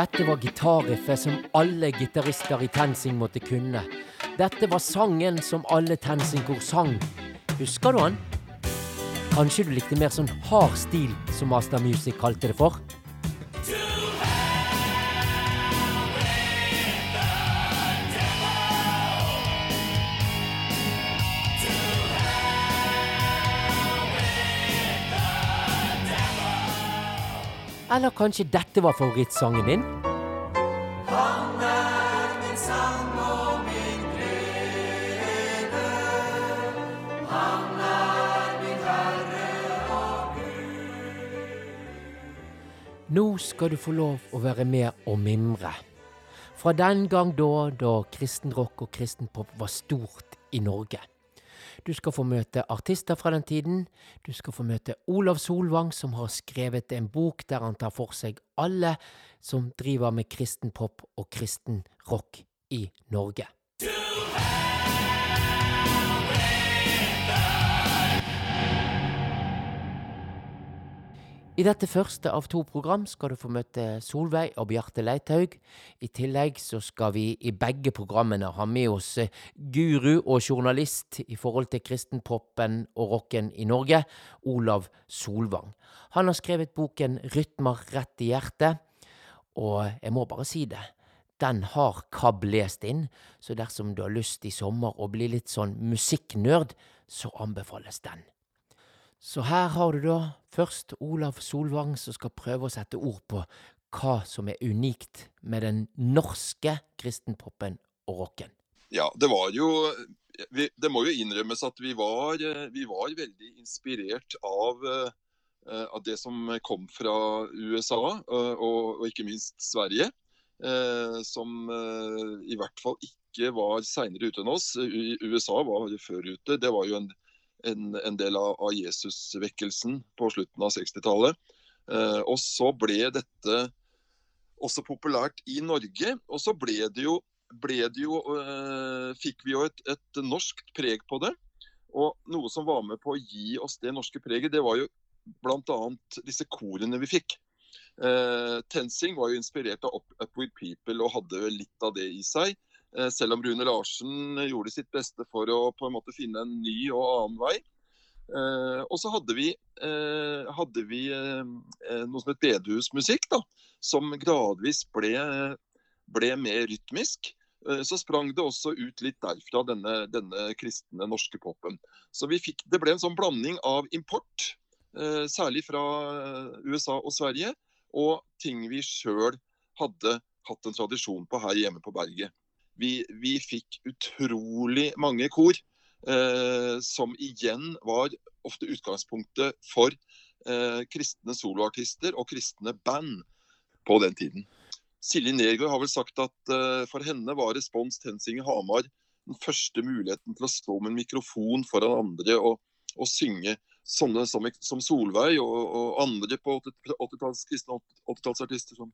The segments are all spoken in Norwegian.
Dette var gitarriffet som alle gitarister i TenSing måtte kunne. Dette var sangen som alle TenSing-kor sang. Husker du han? Kanskje du likte mer sånn hard stil, som Master Music kalte det for? Eller kanskje dette var favorittsangen din? Han er min sang og min glede. Han er min Herre og Gud. Nå skal du få lov å være med og mimre. Fra den gang da da kristen rock og kristen pop var stort i Norge. Du skal få møte artister fra den tiden. Du skal få møte Olav Solvang, som har skrevet en bok der han tar for seg alle som driver med kristen pop og kristen rock i Norge. I dette første av to program skal du få møte Solveig og Bjarte Leithaug. I tillegg så skal vi i begge programmene ha med oss eh, guru og journalist i forhold til kristenpopen og rocken i Norge, Olav Solvang. Han har skrevet boken Rytmer rett i hjertet, og jeg må bare si det. Den har KAB lest inn, så dersom du har lyst i sommer å bli litt sånn musikknerd, så anbefales den. Så her har du da først Olav Solvang som skal prøve å sette ord på hva som er unikt med den norske kristenpopen og rocken. Ja, det var jo Det må jo innrømmes at vi var, vi var veldig inspirert av, eh, av, det som kom fra USA, eh, og, og ikke minst Sverige. Eh, som i hvert fall ikke var seinere ute enn oss. USA var før ute. Det var jo en en, en del av, av Jesusvekkelsen på slutten av 60-tallet. Eh, og så ble dette også populært i Norge. Og så ble det jo, ble det jo eh, fikk vi jo et, et norskt preg på det. Og noe som var med på å gi oss det norske preget, det var jo bl.a. disse korene vi fikk. Eh, Tensing var jo inspirert av Up, Up With People og hadde litt av det i seg. Eh, selv om Rune Larsen gjorde sitt beste for å på en måte finne en ny og annen vei. Eh, og så hadde vi, eh, hadde vi noe som het bedehusmusikk, da, som gradvis ble, ble mer rytmisk. Så sprang det også ut litt derfra, denne, denne kristne norske popen. Så fikk, det ble en sånn blanding av import, særlig fra USA og Sverige, og ting vi sjøl hadde hatt en tradisjon på her hjemme på berget vi, vi fikk utrolig mange kor. Eh, som igjen var ofte utgangspunktet for eh, kristne soloartister og kristne band på den tiden. Silje Nergård har vel sagt at eh, for henne var Respons Tensing i Hamar den første muligheten til å stå med en mikrofon foran andre og, og synge sånne som, som Solveig og, og andre på 80-talls kristne 80-tallsartister som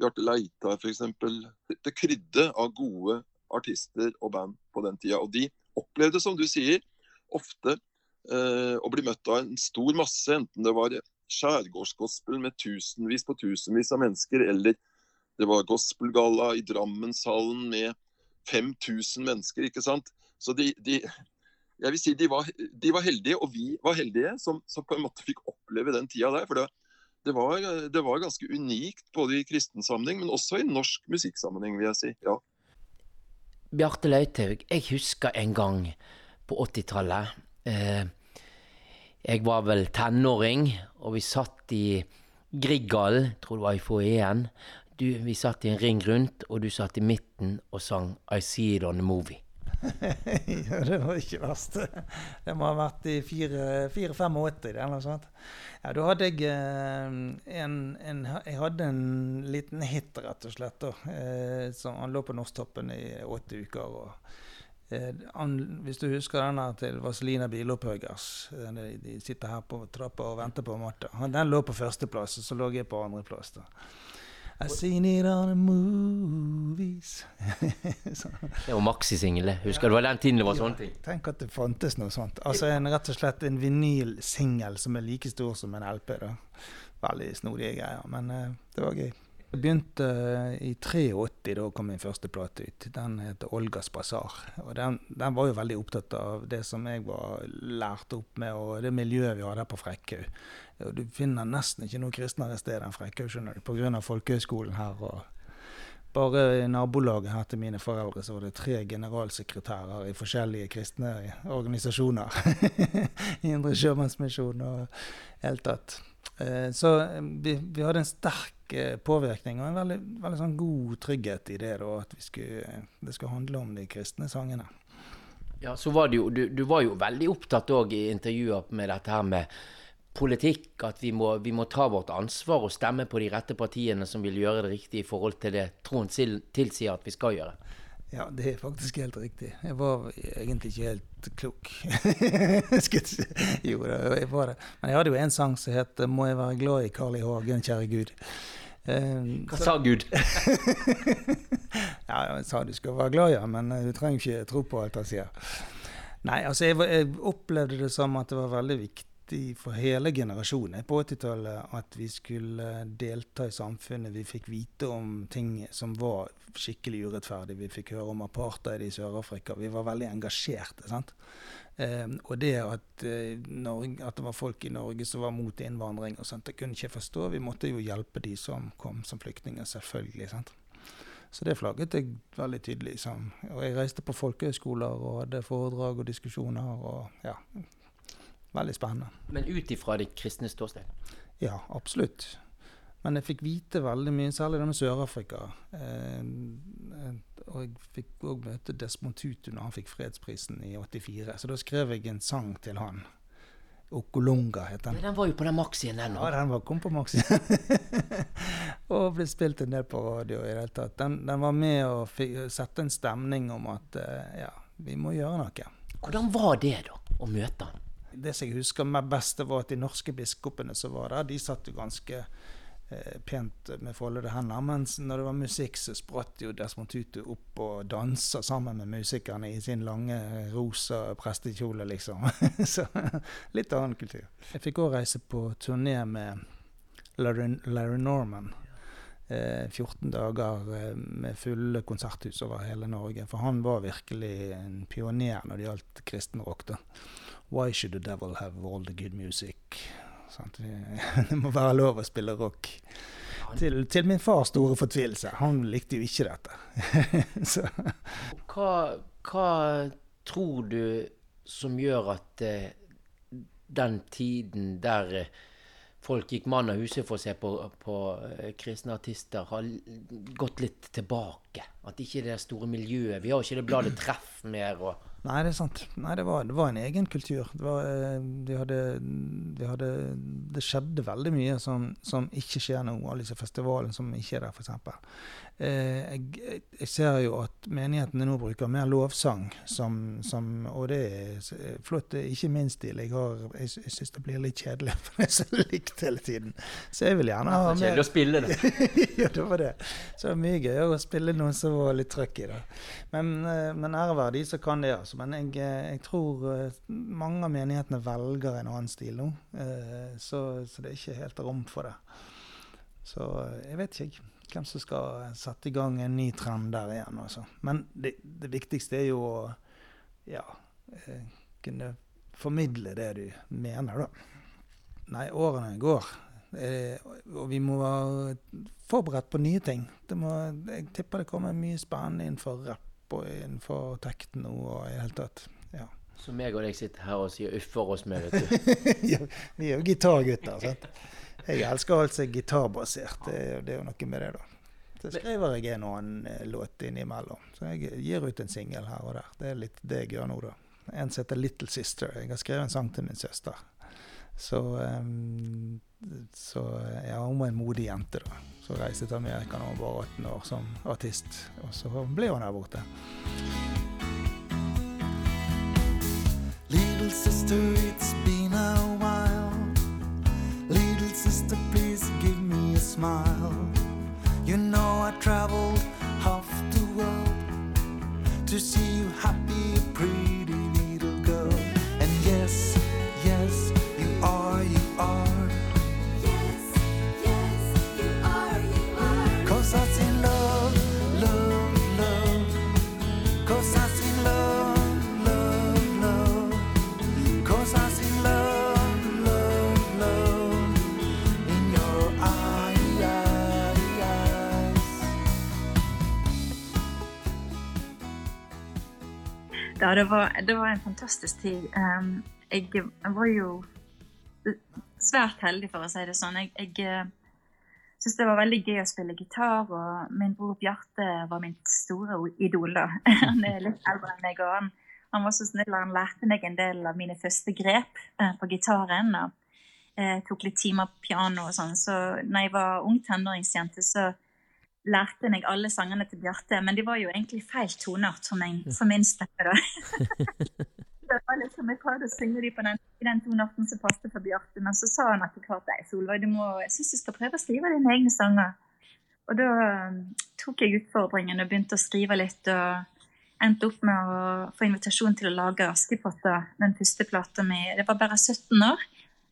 Bjarte Leitar f.eks. Det krydde av gode artister og band på den tida. Og de opplevde, som du sier, ofte eh, å bli møtt av en stor masse, enten det var skjærgårdsgospel med tusenvis på tusenvis av mennesker, eller det var gospelgalla i Drammenshallen med 5000 mennesker, ikke sant. Så de, de jeg vil si de var, de var, heldige, og vi var heldige som, som, på en måte fikk oppleve den tida der. For det, det var, det var, ganske unikt både i kristen sammenheng, men også i norsk musikksammenheng, vil jeg si. ja. Bjarte Lauthaug, jeg husker en gang på 80-tallet. Eh, jeg var vel tenåring, og vi satt i Grieghallen, tror det var i foajeen. Vi satt i en ring rundt, og du satt i midten og sang I See It On The Movie. det var ikke verst. Det må ha vært i 4-85 eller noe sånt. Ja, da hadde jeg eh, en, en, Jeg hadde en liten hit, rett og slett. Da, eh, som Han lå på Norsktoppen i åtte uker. og eh, han, hvis du husker denne til Vazelina Bilopphøggers de, sitter her på trappa og venter på matta. Den lå på førsteplass, og så lå jeg på andreplass. I seen it on the movies. det var maxisingel, husker? Det var den tiden det var sånne ting. Tenk at det fantes noe sånt. Altså en, rett og slett en vinylsingel som er like stor som en LP. da. Veldig snodige greier, men uh, det var gøy. Jeg begynte i 83, da kom min første plate ut. Den heter 'Olgas basar'. Og den, den, var jo veldig opptatt av det som jeg var lært opp med, og det miljøet vi hadde her på Frekkhaug. Du finner nesten ikke noe kristnere sted enn Frekkhaug, skjønner du, pga. folkehøgskolen her. og bare i nabolaget her til mine foreldre så var det tre generalsekretærer i forskjellige kristne organisasjoner. Indre Sjømannsmisjon og helt tatt. Eh, så eh, vi, vi, hadde en sterk eh, påvirkning og en veldig, veldig sånn god trygghet i det da, at skulle, det skulle handle om de kristne sangene. Ja, så var jo, du, du var jo veldig opptatt i intervjuer med dette her med politikk at vi må, vi må, ta vårt ansvar og stemme på de rette partiene som vil gjøre det riktig i forhold til det troen tilsier at vi skal gjøre. Ja, det er faktisk helt riktig. Jeg var egentlig ikke helt klok. jo, jeg var det. Men jeg hadde jo en sang som het 'Må jeg være glad i Carl I. Hagen, kjære Gud'. Um, Hva sa Gud? ja, Han sa du skal være glad i ham, men du trenger ikke tro på alt han sier. Nei, altså jeg, jeg opplevde det som at det var veldig viktig viktig for hele generasjonen på 80-tallet at vi skulle delta i samfunnet. Vi fikk vite om ting som var skikkelig urettferdig. Vi fikk høre om apartheid i Sør-Afrika. Vi var veldig engasjerte. sant? Eh, og det at, eh, Norge, at, det var folk i Norge som var mot innvandring, og sånt, det kunne ikke forstå. Vi måtte jo hjelpe de som kom som flyktninger, selvfølgelig. sant? Så det flagget jeg veldig tydelig. Liksom. og jeg reiste på folkehøyskoler og hadde foredrag og diskusjoner. og ja, Veldig spennende. Men ut ifra det kristne ståsted? Ja, absolutt. Men jeg fikk vite veldig mye, særlig det med Sør-Afrika. Eh, og jeg fikk òg møte Desmond Tutu når han fikk fredsprisen i 84. Så da skrev jeg en sang til han. Okolunga het den. Ja, den var jo på den maxien, den òg. Ja, den var, kom på maxien. og ble spilt en del på radio i det hele tatt. Den, den var med å sette en stemning om at eh, ja, vi må gjøre noe. Hvordan var det, da, å møte han? Det som jeg husker meg best, var at de norske biskopene som var der, de satt jo ganske eh, pent med foldede hender. Mens når det var musikk, så spratt jo Desmond Tutu opp og dansa sammen med musikerne i sin lange rosa prestekjole, liksom. så litt annen kultur. Jeg fikk òg reise på turné med Larry, Larry Norman. 14 eh, dager eh, med fulle konserthus over hele Norge. For han var virkelig en pioner når det gjaldt kristenrock. da. Why should the devil have all the good music? Sånn, Det må være lov å spille rock. Til, til min fars store fortvilelse. Han likte jo ikke dette. hva, hva, tror du som gjør at uh, den tiden der uh, folk gikk mann av huset for å se på, på uh, kristne artister, har gått litt tilbake? At ikke det store miljøet Vi har ikke det bladet Treff mer. og Nei, det er sant. Nei, det var, det var en egen kultur. Det, var, eh, de hadde, de hadde, det skjedde veldig mye som, som ikke skjer nå. Alle disse festivalene som ikke er der, f.eks. Eh, jeg, jeg, ser jo at menighetene nå bruker mer lovsang, som, som, og det er flott. Er ikke min stil. Jeg, har, jeg, jeg syns det blir litt kjedelig, for det er så likt hele tiden. Så jeg vil gjerne ha mer Kjedelig å spille det. ja, det var det. Så det var mye gøyere å spille noe som var litt trøkk i det. Men, eh, men ære være de som kan det. altså. Men jeg, jeg, tror eh, mange av menighetene velger en annen stil nå. Så, så det er ikke helt rom for det. Så jeg vet ikke hvem som skal sette i gang en ny trend der igjen. Også. Altså. Men det, det, viktigste er jo å ja, eh, kunne formidle det du mener, da. Nei, årene går. Eh, og vi må være forberedt på nye ting. Må, jeg tipper det kommer mye spennende innenfor rapp og innenfor tekno og i det hele tatt. Ja. Så meg og deg sitter her og sier uff for oss med, vet du. ja, vi er jo gitargutter. sant? Jeg elsker alt som er gitarbasert. Det, det, er jo noe med det, da. Så skriver jeg en og annen eh, låt innimellom. Så jeg gir ut en singel her og der. Det er litt det jeg gjør nå, da. En som heter Little Sister. Jeg har skrevet en sang til min søster. Så, um, så ja, hun var en modig jente, da. Så reiste til Amerika da hun var 18 år som artist. Og så ble hun her borte. Little sister, it's been a smile. You know I traveled half the world to see you happy, Ja, det var, det var en fantastisk tid. Um, jeg, var jo svært heldig, for å si det sånn. Jeg, jeg uh, syns det var veldig gøy å spille gitar, og min bror Bjarte var mitt store idol. da. Han er litt eldre enn meg, og han, han var så snill han lærte meg en del av mine første grep uh, på gitaren. og uh, tok litt timer på piano og sånn. Så når jeg var ung tenåringsjente, så lærte meg alle sangene til Bjarte, men de var jo egentlig feil toneart for, for min stemme. det var liksom, Jeg prøvde å synge de på den, i den tonearten som passet for Bjarte, men så sa han etter hvert at Solveig, du må, jeg syns du skal prøve å skrive dine egne sanger. Og da um, tok jeg utfordringen og begynte å skrive litt. og endte opp med å få invitasjon til å lage Askepott, den første plata mi. Det var bare 17 år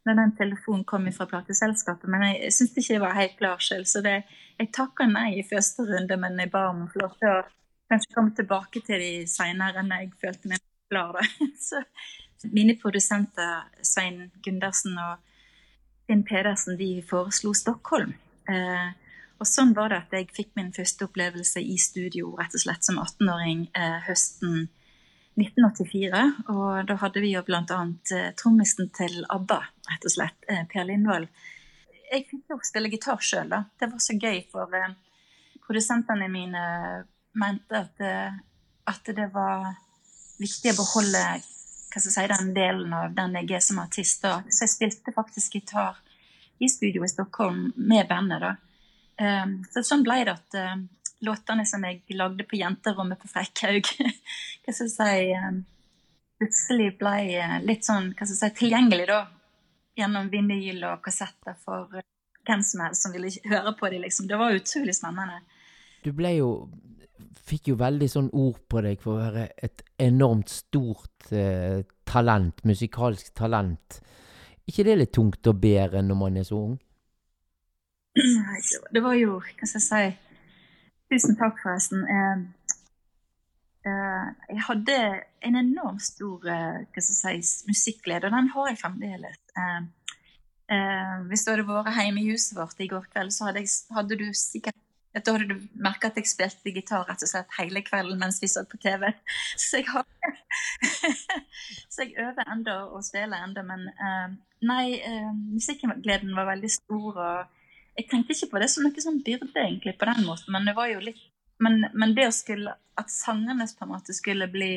da den telefonen kom fra plateselskapet, men jeg syntes ikke jeg var helt klar selv. Så det, jeg takka nei i første runde, men jeg ba om å få lov til å kanskje komme tilbake til de seinere når jeg følte meg klar. Da. Så mine produsenter Svein Gundersen og Finn Pedersen de foreslo Stockholm. Eh, og sånn var det at jeg fikk min første opplevelse i studio rett og slett som 18-åring eh, høsten 1984. Og da hadde vi jo bl.a. Eh, trommisen til ABBA, rett og slett, eh, Per Lindvold jeg fikk jo spille gitar sjøl, da. Det var så gøy, for eh, produsentene mine mente at, at, det var viktig å beholde hva skal jeg si, den delen av den jeg er som artist. da. Så jeg spilte faktisk gitar i studio i Stockholm med bandet. da. Så sånn ble det at låtene som jeg lagde på jenterommet på Frekkhaug, hva skal jeg si, um, plutselig ble uh, litt sånn hva skal jeg si, tilgjengelig da, gjennom vinyl og kassetter for eh, hvem som helst som ville høre på dem. Liksom. Det var utrolig spennende. Du ble jo Fikk jo veldig sånn ord på deg for å være et enormt stort eh, talent, musikalsk talent. ikke det litt tungt å bære når man er så ung? Nei, det var jo Hva skal jeg si Tusen takk, forresten. Eh, eh, jeg hadde en enormt stor eh, hva skal jeg si, musikkglede, og den har jeg fremdeles. Hvis du hadde vært hjemme i huset vårt i går kveld, så hadde, jeg, hadde du sikkert da hadde du merka at jeg spilte gitar rett og slett hele kvelden mens vi så på TV. Så jeg har Så jeg øver enda og spiller enda, men uh, nei, musikkgleden var veldig stor. og Jeg tenkte ikke på det som noe sånn byrde, egentlig, på den måten, men det var jo litt Men, men det å skulle At sangene på en måte skulle bli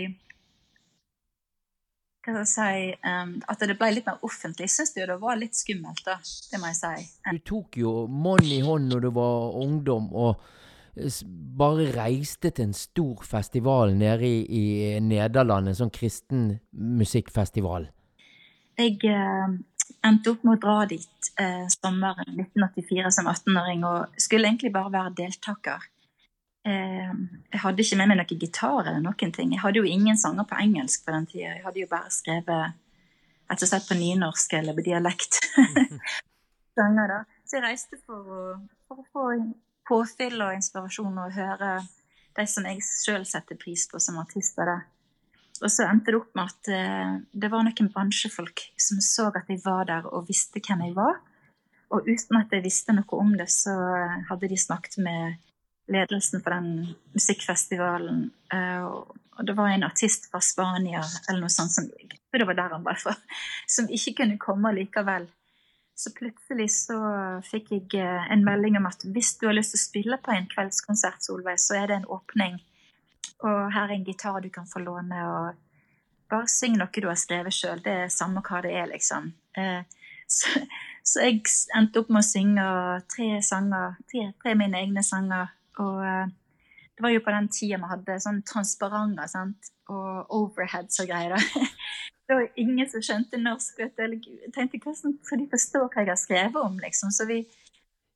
hva skal jeg si, um, at det ble litt mer offentlig. Jeg det var litt skummelt, da. Det må jeg si. Du tok jo mann i hånd når du var ungdom, og bare reiste til en stor festival nede i, i Nederland, en sånn kristen musikkfestival. Jeg uh, endte opp med å dra dit eh, sommeren 1984 som 18-åring, og skulle egentlig bare være deltaker. Eh, jeg hadde ikke med meg noen gitar eller noen ting. Jeg hadde jo ingen sanger på engelsk på den tida. Jeg hadde jo bare skrevet rett og slett på nynorsk eller på dialekt. sanger da. Så jeg reiste for å, for å få påfyll og inspirasjon og høre de som jeg sjøl setter pris på som artister. da. Og så endte det opp med at uh, det var noen bransjefolk som så at jeg var der og visste hvem jeg var. Og uten at jeg visste noe om det, så hadde de snakket med ledelsen for den musikkfestivalen. Eh, og det var en artist fra Spania eller noe sånt som det var der han var fra, som ikke kunne komme likevel. Så plutselig så fikk jeg eh, en melding om at hvis du har lyst til å spille på en kveldskonsert, Solveig, så er det en åpning. Og her er en gitar du kan få låne. og Bare syng noe du har skrevet sjøl. Det er samme hva det er, liksom. Eh, så, så jeg endte opp med å synge tre sanger, tre, tre mine egne sanger og eh, det var jo på den tida vi hadde sånn transparenter sant? og overheads og greier. det var ingen som skjønte norsk. vet du. Jeg tenkte hvordan skal de forstå hva jeg har skrevet om? liksom. Så vi,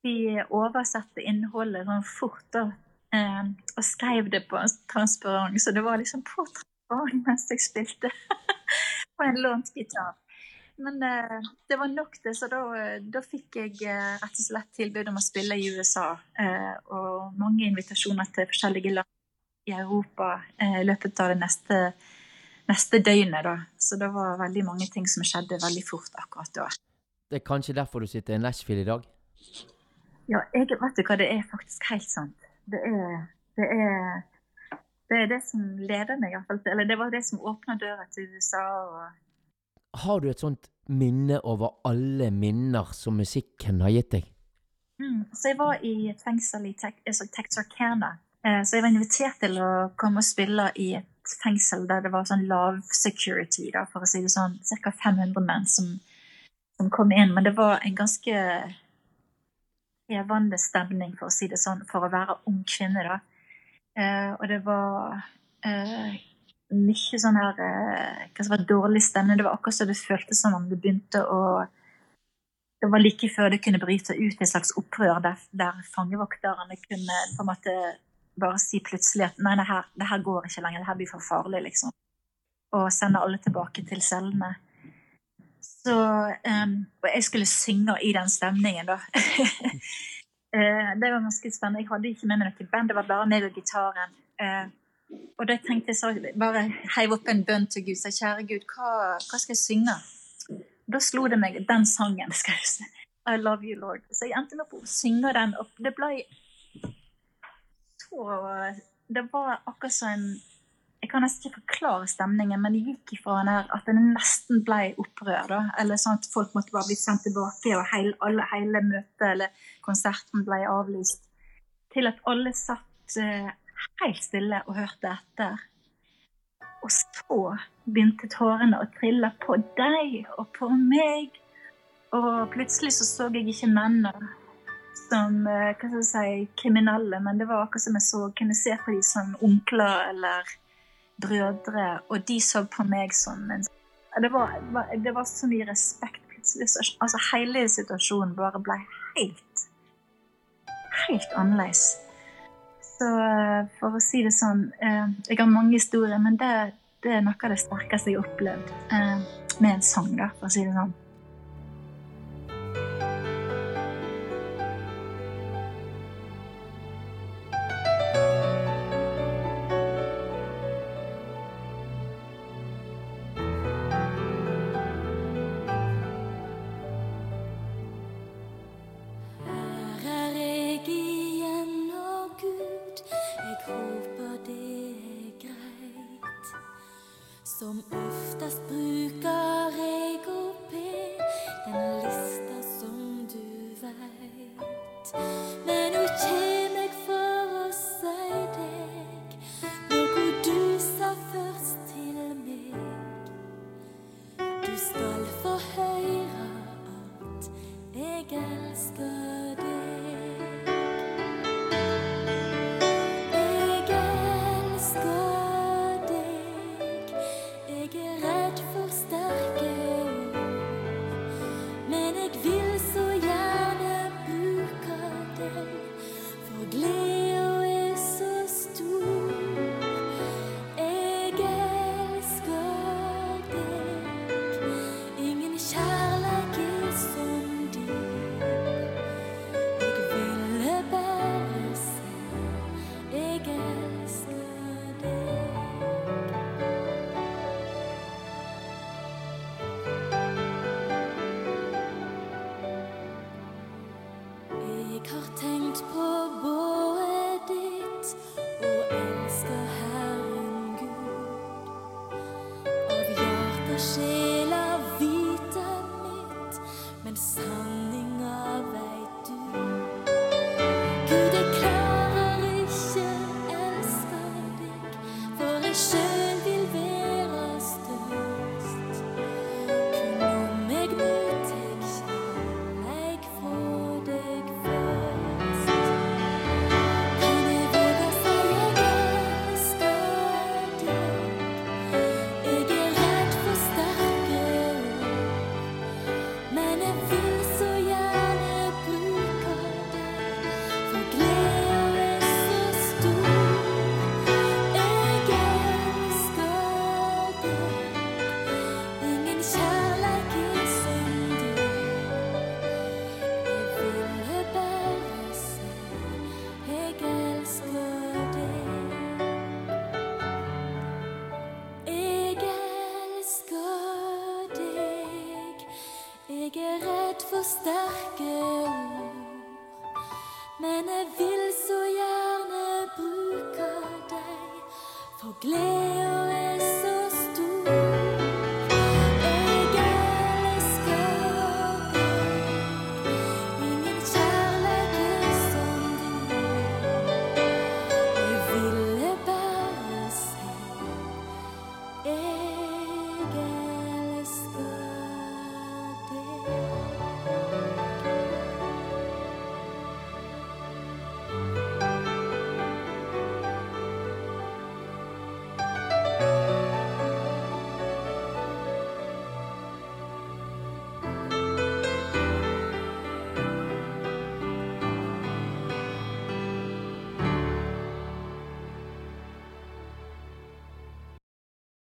vi oversatte innholdet sånn fort da, eh, og skrev det på transparent. Så det var liksom på transparent mens jeg spilte på en lånt gitar. Men eh, det var nok, det. Så da, da fikk jeg eh, rett og slett tilbud om å spille i USA. Eh, og mange invitasjoner til forskjellige land i Europa eh, i løpet av det neste, neste døgnet. Da. Så det var veldig mange ting som skjedde veldig fort akkurat da. Det er kanskje derfor du sitter i Nashville i dag? Ja, jeg, vet du hva, det er faktisk helt sant. Det er, det er det er det som leder meg, iallfall. Eller det var det som åpna døra til USA. og Har du et sånt minne over alle minner som musikken har gitt deg? Mm. Så jeg var i et fengsel i altså Texarkana. Eh, så jeg var invitert til å komme og spille i et fengsel der det var sånn lav security, da, for å si det sånn. Ca. 500 menn som, som, kom inn. Men det var en ganske krevende stemning, for å si det sånn, for å være ung kvinne, da. Eh, og det var eh, mye sånn her eh, Hva som var dårlig stemning. Det var akkurat så det føltes som om det begynte å Det var like før det kunne bryte ut et slags opprør der, der fangevokterne kunne på en måte bare si plutselig at nei, det her, det her går ikke lenger, det her blir for farlig, liksom. Og sende alle tilbake til cellene. Så um, Og jeg skulle synge i den stemningen, da. uh, det var ganske spennende. Jeg hadde ikke med meg noe band, det var bare meg og gitaren. Uh, og da tenkte jeg så, bare heiv opp en bønn til Gud. Sa kjære Gud, hva, hva, skal jeg synge? Da slo det meg den sangen. skal jeg si. I love you, Lord. Så jeg endte med å synge den. Og det ble så Det var akkurat som en Jeg kan nesten ikke forklare stemningen, men det gikk ifra her at det nesten ble opprør. da, Eller sånn at folk måtte bare bli sendt tilbake, og hele, alle, hele møtet eller konserten ble avlyst. Til at alle satt uh, helt stille og hørte etter. Og så begynte tårene å trille på deg og på meg. Og plutselig så så jeg ikke mennene som eh, hva skal jeg si, kriminelle, men det var akkurat som jeg så kunne se på dem som onkler eller brødre, og de så på meg som en Det var, det var så mye respekt plutselig. Altså, hele situasjonen bare ble helt helt annerledes. Så eh, for å si det sånn eh, Jeg har mange historier, men det, det er noe av det sterkeste jeg har opplevd med en sang, da, for å si det sånn. Som oftast bryr